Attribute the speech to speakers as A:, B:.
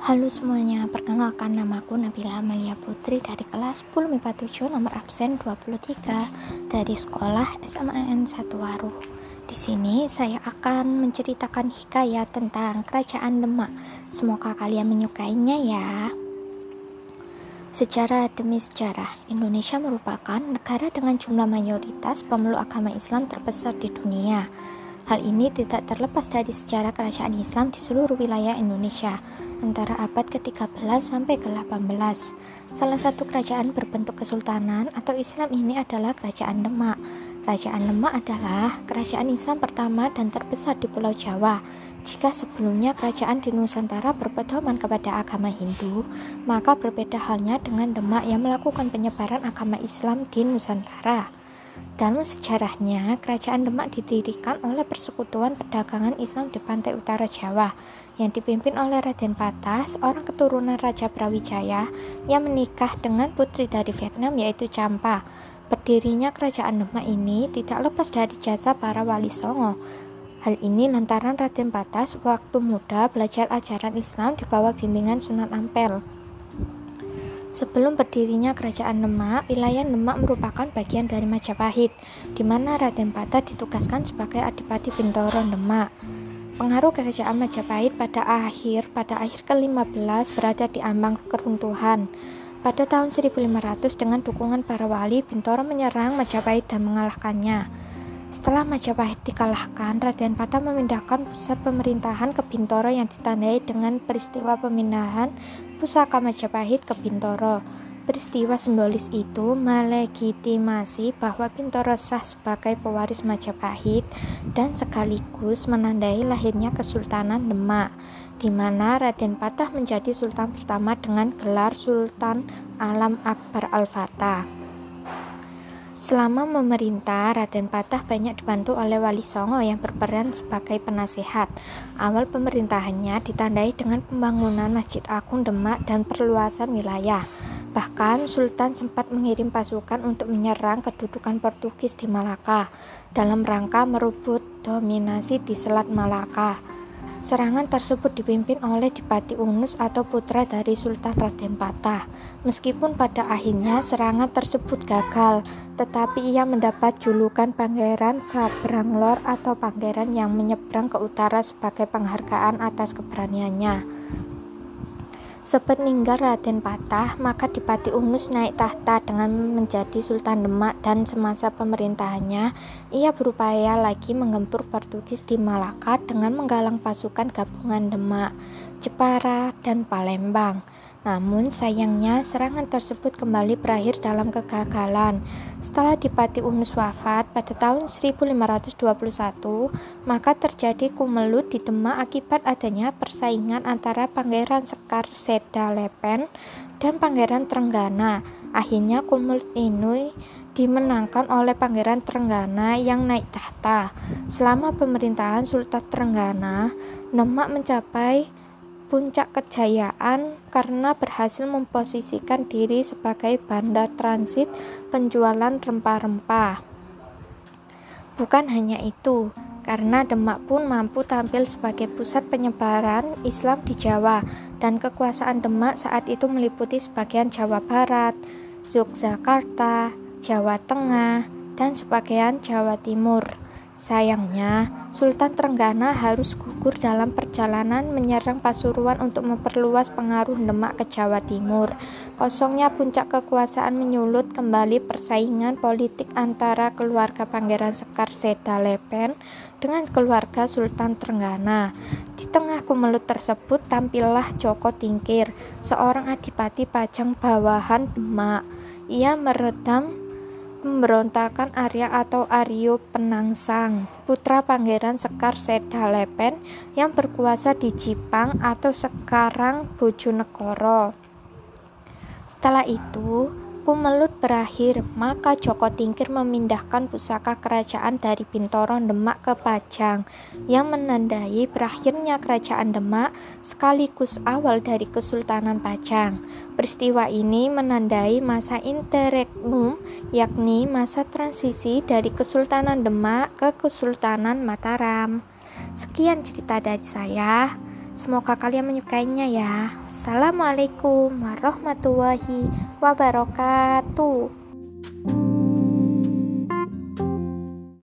A: Halo semuanya, perkenalkan namaku Nabila Amalia Putri dari kelas 10 MIPA 7 nomor absen 23 dari sekolah SMAN 1 Waruh. Di sini saya akan menceritakan hikayat tentang kerajaan Demak. Semoga kalian menyukainya ya. Secara demi sejarah, Indonesia merupakan negara dengan jumlah mayoritas pemeluk agama Islam terbesar di dunia. Hal ini tidak terlepas dari sejarah kerajaan Islam di seluruh wilayah Indonesia antara abad ke-13 sampai ke-18. Salah satu kerajaan berbentuk kesultanan atau Islam ini adalah Kerajaan Demak. Kerajaan Demak adalah kerajaan Islam pertama dan terbesar di Pulau Jawa. Jika sebelumnya kerajaan di Nusantara berpedoman kepada agama Hindu, maka berbeda halnya dengan Demak yang melakukan penyebaran agama Islam di Nusantara. Dalam sejarahnya, Kerajaan Demak didirikan oleh Persekutuan Perdagangan Islam di pantai utara Jawa yang dipimpin oleh Raden Patah, seorang keturunan Raja Brawijaya yang menikah dengan putri dari Vietnam yaitu Champa. Berdirinya Kerajaan Demak ini tidak lepas dari jasa para wali songo. Hal ini lantaran Raden Patah waktu muda belajar ajaran Islam di bawah bimbingan Sunan Ampel. Sebelum berdirinya Kerajaan Demak, wilayah Demak merupakan bagian dari Majapahit, di mana Raden Patah ditugaskan sebagai Adipati Bintoro Demak. Pengaruh Kerajaan Majapahit pada akhir pada akhir ke-15 berada di ambang keruntuhan. Pada tahun 1500 dengan dukungan para wali, Bintoro menyerang Majapahit dan mengalahkannya. Setelah Majapahit dikalahkan, Raden Patah memindahkan pusat pemerintahan ke Bintoro yang ditandai dengan peristiwa pemindahan pusaka Majapahit ke Bintoro. Peristiwa simbolis itu melegitimasi bahwa Bintoro sah sebagai pewaris Majapahit dan sekaligus menandai lahirnya Kesultanan Demak, di mana Raden Patah menjadi sultan pertama dengan gelar Sultan Alam Akbar Al-Fatah. Selama memerintah, Raden Patah banyak dibantu oleh Wali Songo yang berperan sebagai penasehat. Awal pemerintahannya ditandai dengan pembangunan Masjid Agung Demak dan perluasan wilayah. Bahkan Sultan sempat mengirim pasukan untuk menyerang kedudukan Portugis di Malaka dalam rangka merebut dominasi di Selat Malaka. Serangan tersebut dipimpin oleh Dipati Unus atau putra dari Sultan Raden Patah. Meskipun pada akhirnya serangan tersebut gagal, tetapi ia mendapat julukan Pangeran Sabranglor atau pangeran yang menyeberang ke utara sebagai penghargaan atas keberaniannya. Sepeninggal Raden Patah, maka Dipati Unus naik tahta dengan menjadi Sultan Demak dan semasa pemerintahannya, ia berupaya lagi menggempur Portugis di Malaka dengan menggalang pasukan gabungan Demak, Jepara, dan Palembang. Namun sayangnya serangan tersebut kembali berakhir dalam kegagalan. Setelah Dipati Unus wafat pada tahun 1521, maka terjadi kumelut di Demak akibat adanya persaingan antara Pangeran Sekar Seda Lepen dan Pangeran Trenggana. Akhirnya kumelut ini dimenangkan oleh Pangeran Trenggana yang naik tahta. Selama pemerintahan Sultan Trenggana, Demak mencapai puncak kejayaan karena berhasil memposisikan diri sebagai bandar transit penjualan rempah-rempah. Bukan hanya itu, karena Demak pun mampu tampil sebagai pusat penyebaran Islam di Jawa dan kekuasaan Demak saat itu meliputi sebagian Jawa Barat, Yogyakarta, Jawa Tengah, dan sebagian Jawa Timur. Sayangnya, Sultan Trenggana harus gugur dalam perjalanan menyerang Pasuruan untuk memperluas pengaruh Demak ke Jawa Timur. Kosongnya puncak kekuasaan menyulut kembali persaingan politik antara keluarga Pangeran Sekar Seda Lepen dengan keluarga Sultan Trenggana. Di tengah kumelut tersebut tampillah Joko Tingkir, seorang adipati pajang bawahan Demak. Ia meredam pemberontakan Arya atau Aryo Penangsang, putra Pangeran Sekar Seda Lepen yang berkuasa di Jipang atau sekarang Bojonegoro. Setelah itu, Kumelut berakhir, maka Joko Tingkir memindahkan pusaka kerajaan dari Bintoro Demak ke Pajang yang menandai berakhirnya kerajaan Demak sekaligus awal dari Kesultanan Pajang. Peristiwa ini menandai masa interregnum yakni masa transisi dari Kesultanan Demak ke Kesultanan Mataram. Sekian cerita dari saya. Semoga kalian menyukainya ya. Assalamualaikum warahmatullahi wabarakatuh.